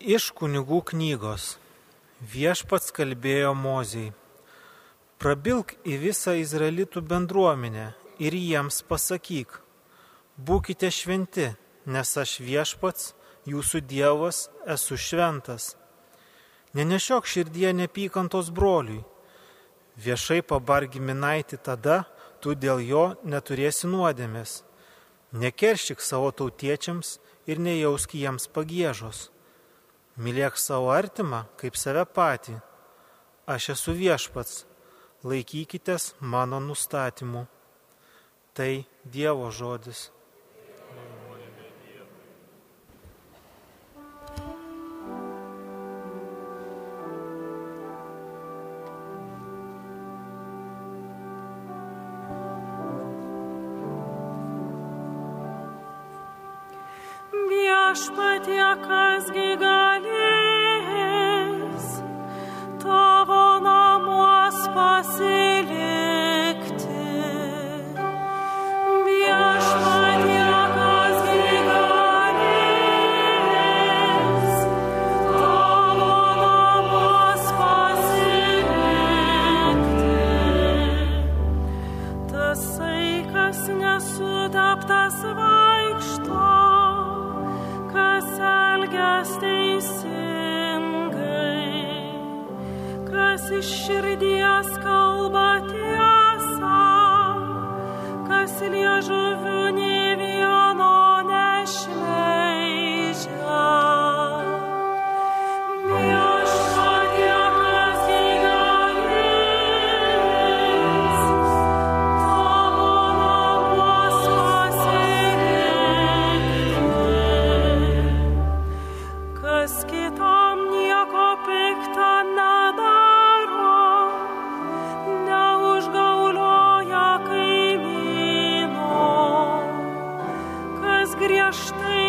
Iš kunigų knygos viešpats kalbėjo Mozijai. Prabilk į visą izraelitų bendruomenę ir jiems pasakyk, būkite šventi, nes aš viešpats, jūsų Dievas, esu šventas. Nenešiok širdie nepykantos broliui. Viešai pabargi minaiti tada, tu dėl jo neturėsi nuodėmės. Nekeršyk savo tautiečiams ir nejausk jiems pagėžos Mylėk savo artimą kaip save patį. Aš esu viešpats, laikykitės mano nustatymų. Tai Dievo žodis. Viešpatie, kasgi kas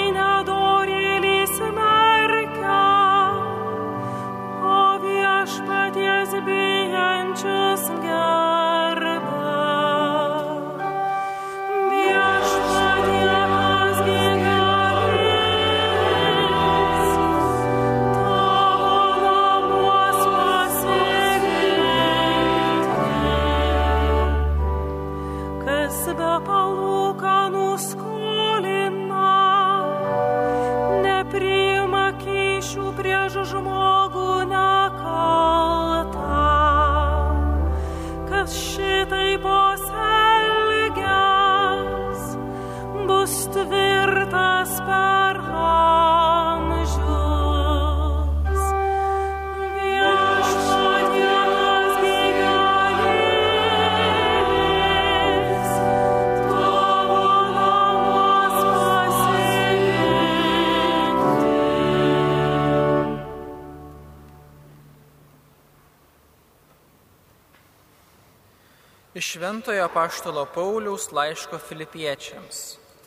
Šventojo Paštalo Pauliaus laiško filipiečiams.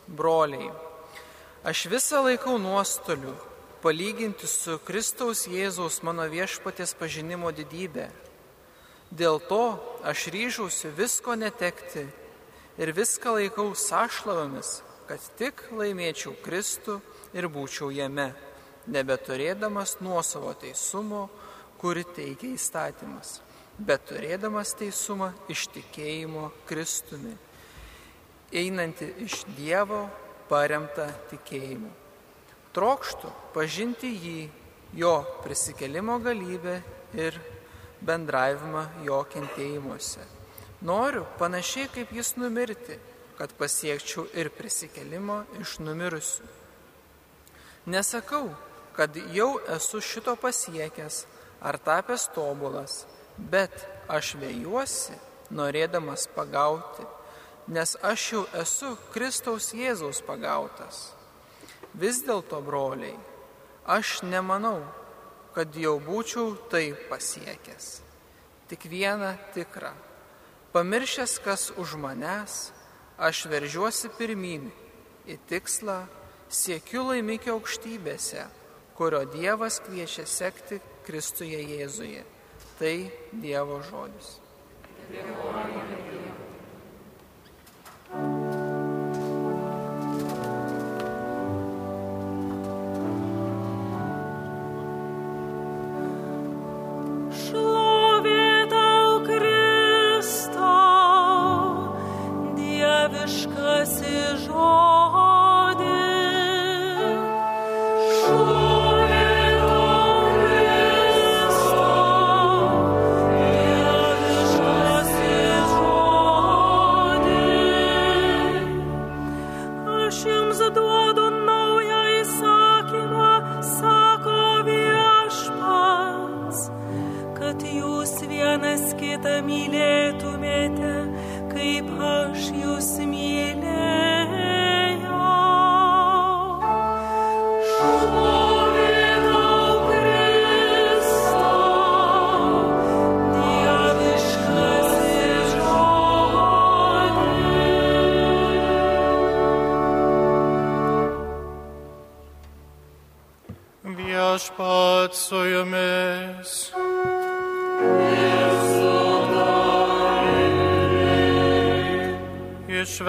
Broliai, aš visą laikau nuostoliu palyginti su Kristaus Jėzaus mano viešpatės pažinimo didybė. Dėl to aš ryžausi visko netekti ir viską laikau sąšlavomis, kad tik laimėčiau Kristų ir būčiau jame, nebeturėdamas nuosavo teisumo, kuri teikia įstatymas bet turėdamas teisumą iš tikėjimo Kristumi, einanti iš Dievo paremta tikėjimu. Trokštų pažinti jį, jo prisikelimo galybę ir bendravimą jo kentėjimuose. Noriu panašiai kaip jis numirti, kad pasiekčiau ir prisikelimo iš numirusių. Nesakau, kad jau esu šito pasiekęs ar tapęs tobulas, bet aš vėjuosi, norėdamas pagauti, nes aš jau esu Kristaus Jėzaus pagautas. Vis dėlto, broliai, aš nemanau, kad jau būčiau tai pasiekęs. Tik viena tikra. Pamiršęs, kas už manęs, aš veržiuosi pirmin į tikslą, siekiu laimikio aukštybėse, kurio Dievas kviečia sekti Kristuje Jėzuje. Tai Dievo žodis. mylėtumėte,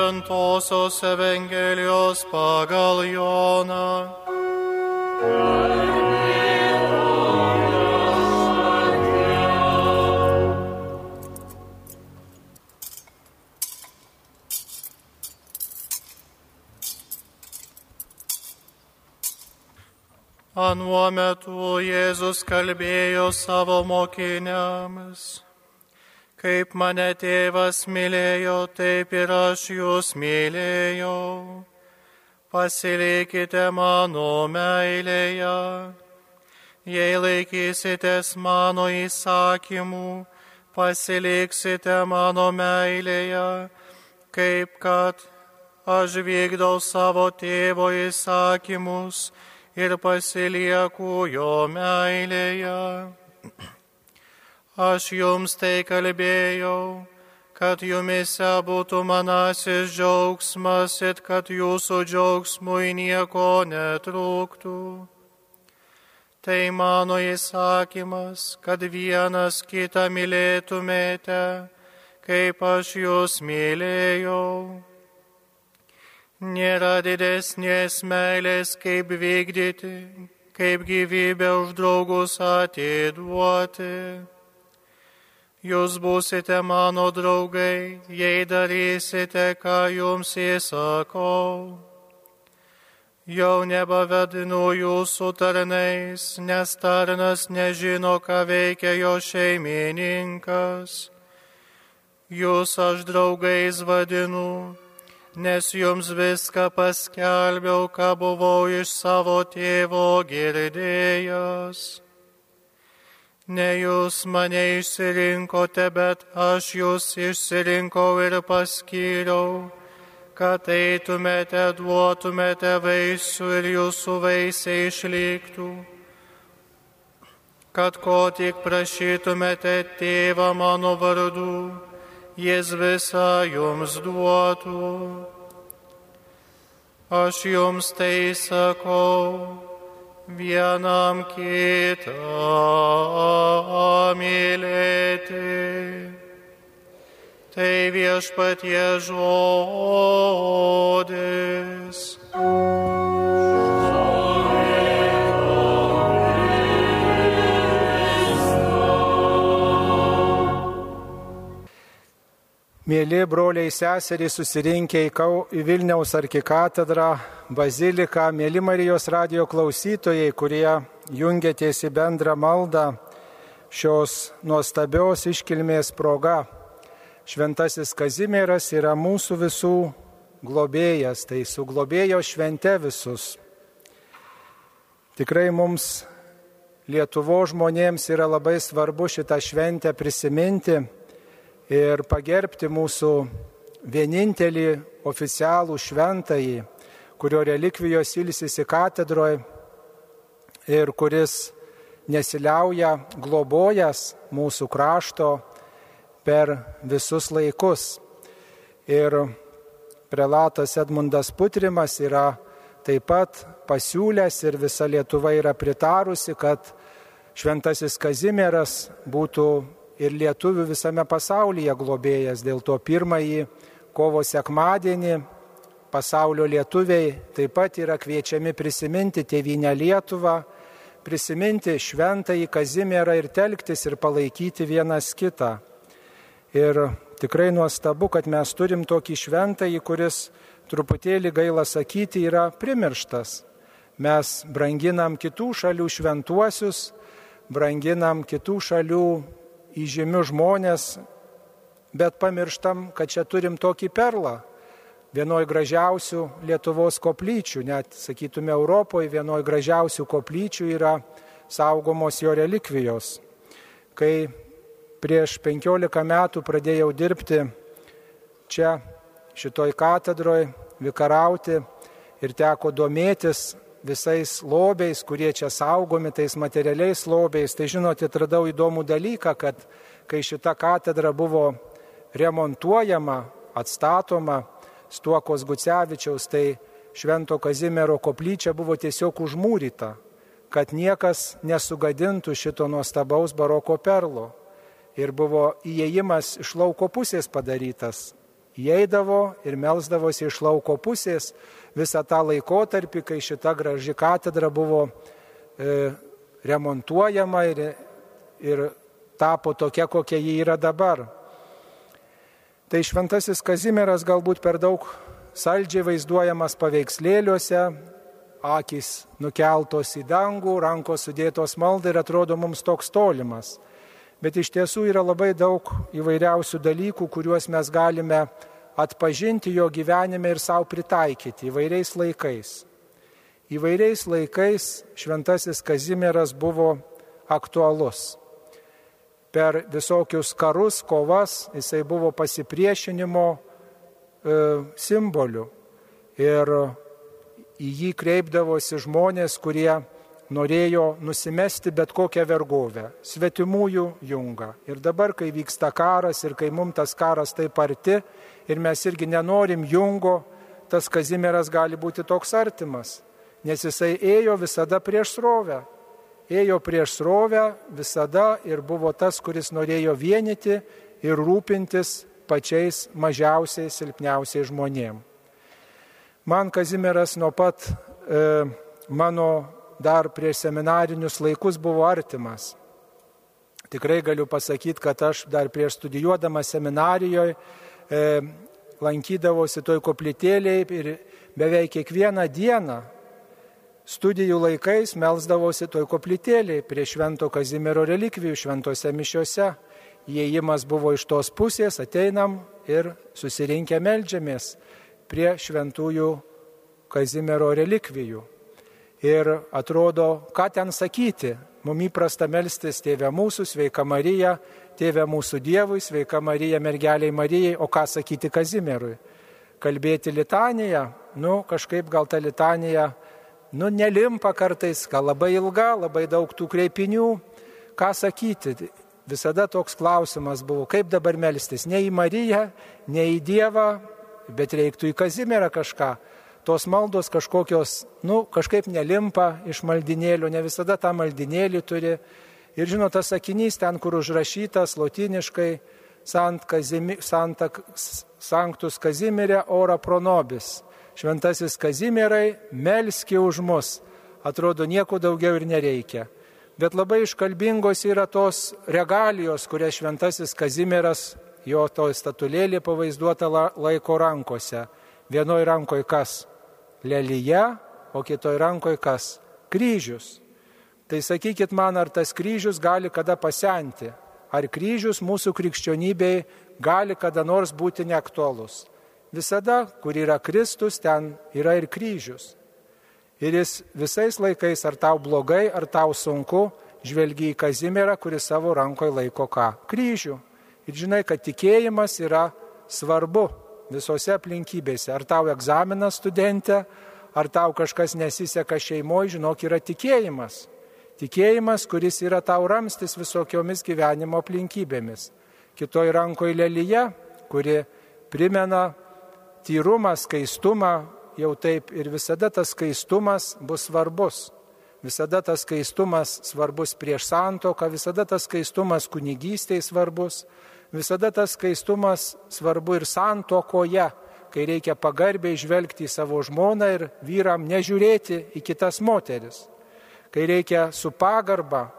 Iš Šventojios Evangelijos pagal Joną. Anuo metu Jėzus kalbėjo savo mokiniams. Kaip mane tėvas mylėjo, taip ir aš jūs mylėjau. Pasilikite mano meilėje. Jei laikysitės mano įsakymų, pasiliksite mano meilėje, kaip kad aš vykdau savo tėvo įsakymus ir pasilieku jo meilėje. Aš jums tai kalbėjau, kad jumise būtų manasis džiaugsmas ir kad jūsų džiaugsmui nieko netrūktų. Tai mano įsakymas, kad vienas kitą mylėtumėte, kaip aš jūs mylėjau. Nėra didesnės meilės, kaip vykdyti, kaip gyvybę už draugus atiduoti. Jūs būsite mano draugai, jei darysite, ką jums įsakau. Jau nebevadinu jūsų tarnais, nes tarnas nežino, ką veikia jo šeimininkas. Jūs aš draugais vadinu, nes jums viską paskelbiau, ką buvau iš savo tėvo girdėjęs. Ne jūs mane išsirinkote, bet aš jūs išsirinkau ir paskyriau, kad eitumėte, duotumėte vaisių ir jūsų vaisiai išliktų, kad ko tik prašytumėte tėvą mano vardu, jis visą jums duotų. Aš jums tai sakau vienam kitą mylėti. Tai viešpatie žodis. Mėly broliai seserys susirinkę į, Vilniaus arkikatedrą, baziliką, mėly Marijos radio klausytojai, kurie jungiatės į bendrą maldą šios nuostabios iškilmės proga. Šventasis Kazimieras yra mūsų visų globėjas, tai su globėjo švente visus. Tikrai mums Lietuvo žmonėms yra labai svarbu šitą šventę prisiminti ir pagerbti mūsų vienintelį oficialų šventąjį, kurio relikvijos ilsisi katedroje ir kuris nesiliauja globojas mūsų krašto per visus laikus. Ir prelatas Edmundas Putrimas yra taip pat pasiūlęs ir visa Lietuva yra pritarusi, kad šventasis Kazimieras būtų ir lietuvių visame pasaulyje globėjas. Dėl to pirmąjį kovo sekmadienį pasaulio lietuviai taip pat yra kviečiami prisiminti tėvynę Lietuvą, prisiminti šventąjį Kazimierą ir telktis ir palaikyti vienas kitą. Ir tikrai nuostabu, kad mes turim tokį šventąjį, kuris truputėlį gaila sakyti yra primirštas. Mes branginam kitų šalių šventuosius, branginam kitų šalių įžymius žmonės, bet pamirštam, kad čia turim tokį perlą. Vienoj gražiausių Lietuvos koplyčių, net sakytume Europoje, vienoj gražiausių koplyčių yra saugomos jo relikvijos. Kai prieš 15 metų pradėjau dirbti čia, šitoj katedroje, vikarauti ir teko domėtis visais lobiais, kurie čia saugomi, tais materialiais lobiais. Tai žinote, atradau įdomų dalyką, kad kai šita katedra buvo remontuojama, atstatoma Stuokos Gucevičiaus, tai Švento Kazimiero koplyčia buvo tiesiog užmūryta, kad niekas nesugadintų šito nuostabaus baroko perlo. Ir buvo įėjimas iš lauko pusės padarytas. Įeidavo ir melzdavosi iš lauko pusės visą tą laikotarpį, kai šita graži katedra buvo e, remontuojama ir, ir tapo tokia, kokia ji yra dabar. Tai šventasis Kazimieras galbūt per daug saldžiai vaizduojamas paveikslėliuose, akis nukeltos į dangų, rankos sudėtos maldai ir atrodo mums toks tolimas. Bet iš tiesų yra labai daug įvairiausių dalykų, kuriuos mes galime atpažinti jo gyvenime ir savo pritaikyti įvairiais laikais. Įvairiais laikais šventasis Kazimieras buvo aktualus. Per visokius karus, kovas jisai buvo pasipriešinimo e, simboliu. Ir į jį kreipdavosi žmonės, kurie norėjo nusimesti bet kokią vergovę, svetimųjų jungą. Ir dabar, kai vyksta karas ir kai mums tas karas taip arti ir mes irgi nenorim jungo, tas Kazimieras gali būti toks artimas, nes jisai ėjo visada prieš srovę. Ėjo prieš srovę visada ir buvo tas, kuris norėjo vienyti ir rūpintis pačiais mažiausiais, silpniausiais žmonėmis. Man Kazimieras nuo pat e, mano dar prieš seminarinius laikus buvo artimas. Tikrai galiu pasakyti, kad aš dar prieš studijuodamas seminarijoje e, lankydavosi toj koplytėlėje ir beveik kiekvieną dieną studijų laikais melzdavosi toj koplytėlėje prie Švento Kazimiero relikvijų šventose mišiuose. Įėjimas buvo iš tos pusės, ateinam ir susirinkę melžiamės prie šventųjų Kazimiero relikvijų. Ir atrodo, ką ten sakyti. Mums įprasta melstis Tėvė mūsų, sveika Marija, Tėvė mūsų Dievui, sveika Marija, mergeliai Marijai, o ką sakyti Kazimierui. Kalbėti litaniją, nu kažkaip gal ta litanija, nu nelimpa kartais, gal labai ilga, labai daug tų kreipinių. Ką sakyti? Visada toks klausimas buvo, kaip dabar melstis. Ne į Mariją, ne į Dievą, bet reiktų į Kazimierą kažką tos maldos kažkokios, nu, kažkaip nelimpa iš maldinėlių, ne visada tą maldinėlį turi. Ir žinot, tas sakinys ten, kur užrašytas lotiniškai Sant Kazimi, Santa, Sanctus Kazimirė ora pronobis. Šventasis Kazimierai, melski už mus. Atrodo, nieko daugiau ir nereikia. Bet labai iškalbingos yra tos regalijos, kurias šventasis Kazimieras, jo to statulėlė pavaizduota laiko rankose. Vienoje rankoje kas? Lelyje, o kitoj rankoje kas? Kryžius. Tai sakykit man, ar tas kryžius gali kada pasenti? Ar kryžius mūsų krikščionybei gali kada nors būti neaktualus? Visada, kur yra Kristus, ten yra ir kryžius. Ir jis visais laikais, ar tau blogai, ar tau sunku, žvelgia į Kazimierą, kuris savo rankoje laiko ką? Kryžių. Ir žinai, kad tikėjimas yra svarbu visose aplinkybėse. Ar tau egzaminas studentė, ar tau kažkas nesiseka šeimoje, žinok, yra tikėjimas. Tikėjimas, kuris yra tau ramstis visokiomis gyvenimo aplinkybėmis. Kitoj rankoje lelyje, kuri primena tyrumą, skaistumą, jau taip ir visada tas skaistumas bus svarbus. Visada tas skaistumas svarbus prieš santoką, visada tas skaistumas kunigystėje svarbus, Visada tas skaistumas svarbu ir santokoje, kai reikia pagarbiai žvelgti į savo žmoną ir vyram nežiūrėti į kitas moteris. Kai reikia su pagarba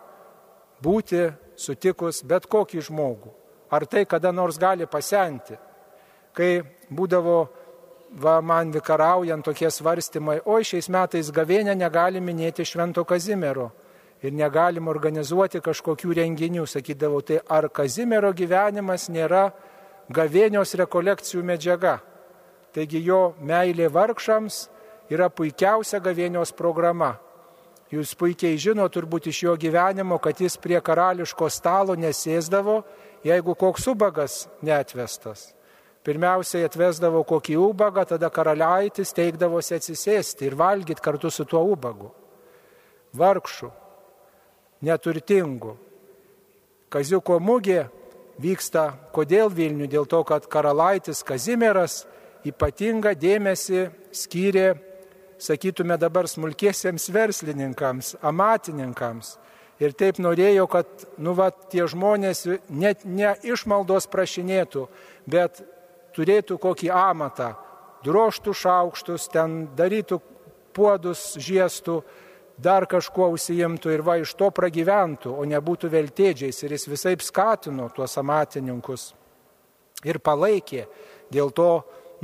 būti sutikus bet kokį žmogų. Ar tai kada nors gali pasenti? Kai būdavo va, man vikaraujant tokie svarstymai, oi šiais metais gavėnę negali minėti Švento Kazimiero ir negalim organizuoti kažkokių renginių. Sakydavau, tai ar Kazimiero gyvenimas nėra gavėnios rekolekcijų medžiaga. Taigi jo meilė vargšams yra puikiausia gavėnios programa. Jūs puikiai žino turbūt iš jo gyvenimo, kad jis prie karališko stalo nesėsdavo jeigu koks ubagas neatvestas. Pirmiausiai atvesdavo kokį ubagą, tada karaliaitis teikdavosi atsisėsti ir valgyti kartu su tuo ubagu. Vargšų, neturtingų. Kaziuko mugė vyksta kodėl Vilnių? Dėl to, kad karalaitis Kazimieras ypatingą dėmesį skyrė, sakytume dabar, smulkiesiems verslininkams, amatininkams. Ir taip norėjo, kad, nu, va, tie žmonės net ne išmaldos prašinėtų, bet turėtų kokį amatą, droštų šaukštus, ten darytų puodus, žiestų, dar kažkuo užsijimtų ir va iš to pragyventų, o nebūtų veltėdžiais. Ir jis visai skatino tuos amatininkus ir palaikė. Dėl to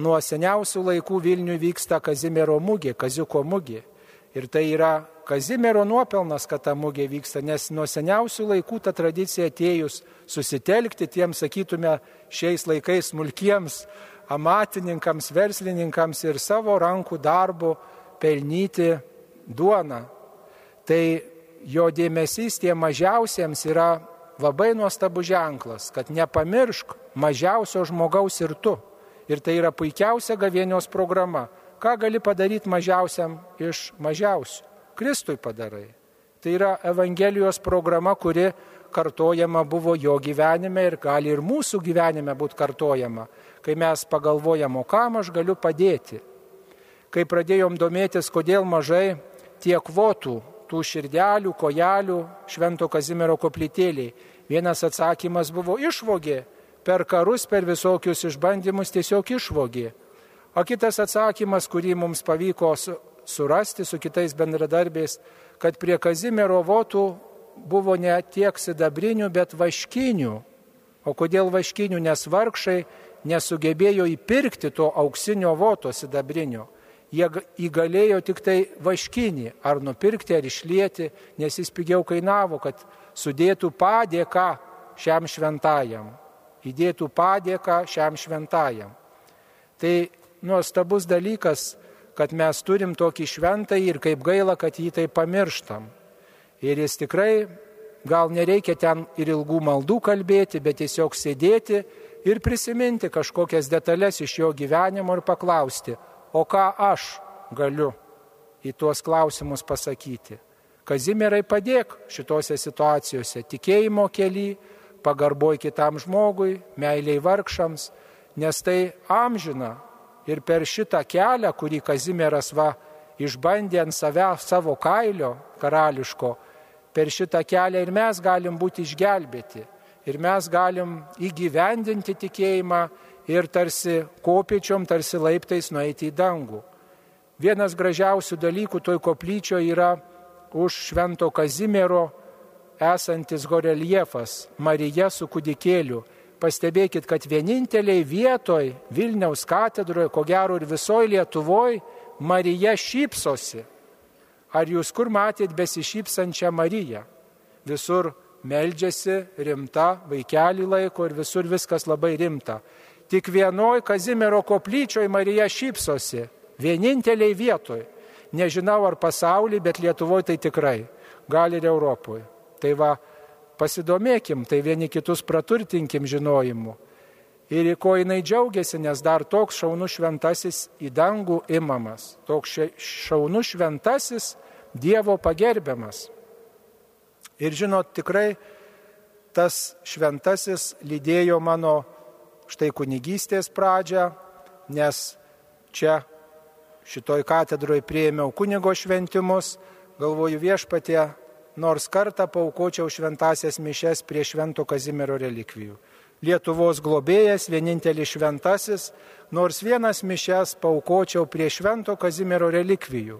nuo seniausių laikų Vilniui vyksta Kazimiero mugė, Kaziuko mugė. Ir tai yra Kazimiero nuopelnas, kad ta mugė vyksta, nes nuo seniausių laikų ta tradicija atėjus susitelkti tiems, sakytume, šiais laikais smulkiems amatininkams, verslininkams ir savo rankų darbu pelnyti duoną. Tai jo dėmesys tiem mažiausiems yra labai nuostabus ženklas, kad nepamiršk mažiausio žmogaus ir tu. Ir tai yra puikiausia gavienios programa. Ką gali padaryti mažiausiam iš mažiausių? Kristui padarai. Tai yra Evangelijos programa, kuri kartojama buvo jo gyvenime ir gali ir mūsų gyvenime būti kartojama. Kai mes pagalvojam, o kam aš galiu padėti. Kai pradėjom domėtis, kodėl mažai tiek kvotų, tų širdelių, kojelių Švento Kazimiero koplytėliai. Vienas atsakymas buvo išvogė, per karus, per visokius išbandymus tiesiog išvogė. O kitas atsakymas, kurį mums pavyko surasti su kitais bendradarbiais, kad prie Kazimiero votų buvo ne tiek sidabrinių, bet vaškinių. O kodėl vaškinių? Nes vargšai nesugebėjo įpirkti to auksinio voto sidabrinio. Jie įgalėjo tik tai vaškinį, ar nupirkti, ar išlieti, nes jis pigiau kainavo, kad sudėtų padėką šiam šventajam. Įdėtų padėką šiam šventajam. Tai nuostabus dalykas, kad mes turim tokį šventąjį ir kaip gaila, kad jį tai pamirštam. Ir jis tikrai, gal nereikia ten ir ilgų maldų kalbėti, bet tiesiog sėdėti ir prisiminti kažkokias detalės iš jo gyvenimo ir paklausti, o ką aš galiu į tuos klausimus pasakyti. Kazimierai padėk šitose situacijose, tikėjimo keli, pagarboj kitam žmogui, meiliai vargšams, nes tai amžina ir per šitą kelią, kurį Kazimieras va išbandė ant savęs savo kailio karališko, per šitą kelią ir mes galim būti išgelbėti. Ir mes galim įgyvendinti tikėjimą ir tarsi kopiečiom, tarsi laiptais nueiti į dangų. Vienas gražiausių dalykų toj koplyčio yra už Švento Kazimiero esantis goreliefas Marija su kudikėliu. Pastebėkit, kad vieninteliai vietoj Vilniaus katedroje, ko gero ir visoje Lietuvoje, Marija šypsosi. Ar jūs kur matėt besišypsančią Mariją? Visur meldžiasi rimta, vaikelį laiko ir visur viskas labai rimta. Tik vienoj Kazimiero koplyčioje Marija šypsosi, vieninteliai vietoj. Nežinau ar pasaulyje, bet Lietuvoje tai tikrai, gal ir Europoje. Tai va, pasidomėkim, tai vieni kitus praturtinkim žinojimu. Ir į ko jinai džiaugiasi, nes dar toks šaunus šventasis į dangų imamas. Toks šaunus šventasis Dievo pagerbiamas. Ir žinot, tikrai tas šventasis lydėjo mano štai kunigystės pradžią, nes čia šitoj katedroje prieimiau kunigo šventimus, galvoju viešpatė, nors kartą paukočiau šventasias mišes prie švento Kazimiero relikvijų. Lietuvos globėjas, vienintelis šventasis, nors vienas mišes paukočiau prie švento Kazimiero relikvijų.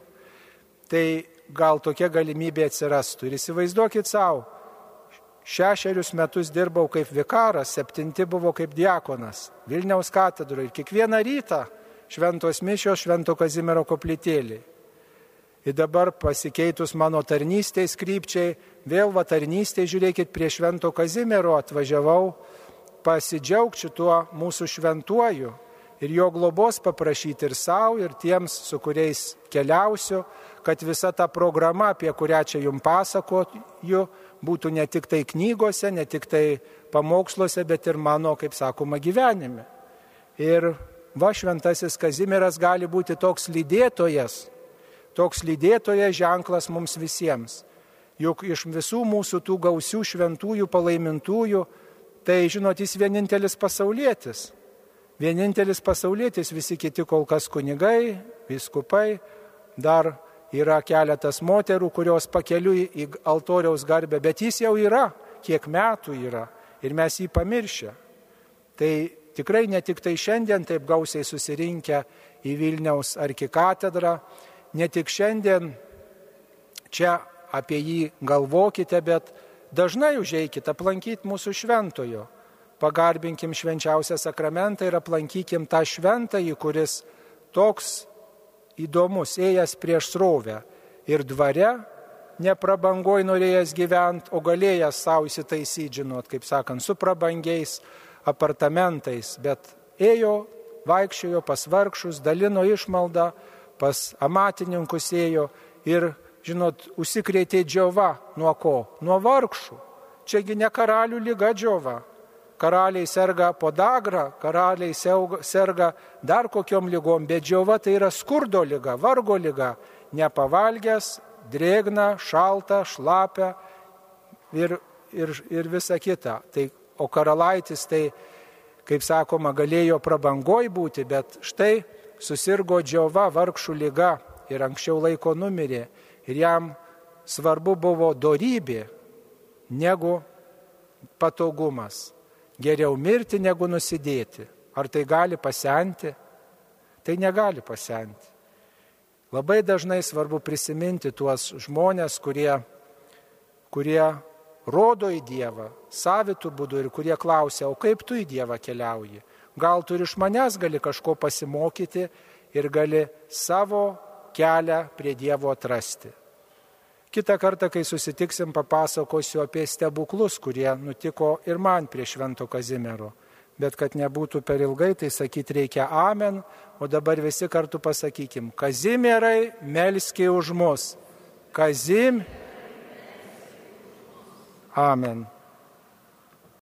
Tai gal tokia galimybė atsirastų. Ir įsivaizduokit savo, šešerius metus dirbau kaip vikaras, septinti buvo kaip diakonas Vilniaus katedroje ir kiekvieną rytą šventos mišios švento Kazimiero koplytėlį. Ir dabar pasikeitus mano tarnystės krypčiai, vėl va tarnystė, žiūrėkit, prie Švento Kazimiero atvažiavau pasidžiaugti šituo mūsų šventuoju ir jo globos paprašyti ir savo, ir tiems, su kuriais keliausiu, kad visa ta programa, apie kurią čia jums pasakoju, būtų ne tik tai knygose, ne tik tai pamoksluose, bet ir mano, kaip sakoma, gyvenime. Ir va šventasis Kazimieras gali būti toks lydėtojas, toks lydėtojas ženklas mums visiems. Juk iš visų mūsų tų gausių šventųjų palaimintųjų, tai žinot, jis vienintelis pasaulietis. Vienintelis pasaulietis, visi kiti kol kas kunigai, viskupai, dar yra keletas moterų, kurios pakeliui į altoriaus garbę, bet jis jau yra, kiek metų yra ir mes jį pamiršę. Tai tikrai ne tik tai šiandien taip gausiai susirinkę į Vilniaus arkikatedrą, ne tik šiandien čia apie jį galvokite, bet dažnai užeikite aplankyti mūsų šventojo. Pagarbinkim švenčiausią sakramentą ir aplankykim tą šventąjį, kuris toks įdomus, ėjęs prieš srovę ir dvare, neprabangoj norėjęs gyventi, o galėjęs savo įsitaisyti, žinot, kaip sakant, su prabangiais apartamentais, bet ėjo, vaikščiojo pas vargšus, dalino išmaldą, pas amatininkus ėjo ir, žinot, užsikrėtė džiova nuo ko? Nuo vargšų. Čiagi ne karalių lyga džiova, karaliai serga podagra, karaliai serga dar kokiom lygom, bet džiova tai yra skurdo lyga, vargo lyga, nepavalgęs, drėgna, šalta, šlapia ir, ir, ir visa kita. Tai, o karalaitis tai, kaip sakoma, galėjo prabangoj būti, bet štai susirgo džiova, vargšų lyga ir anksčiau laiko numirė. Ir jam svarbu buvo dorybė negu patogumas. Geriau mirti negu nusidėti. Ar tai gali pasenti? Tai negali pasenti. Labai dažnai svarbu prisiminti tuos žmonės, kurie, kurie rodo į Dievą savitų būdų ir kurie klausia, o kaip tu į Dievą keliauji? Gal tu ir iš manęs gali kažko pasimokyti ir gali savo kelią prie Dievo atrasti. Kita kartą, kai susitiksim, papasakosiu apie stebuklus, kurie nutiko ir man prie Švento Kazimiero. Bet kad nebūtų per ilgai, tai sakyti reikia amen, o dabar visi kartu pasakykim, Kazimierai, melskiai už mus. Kazim. Amen.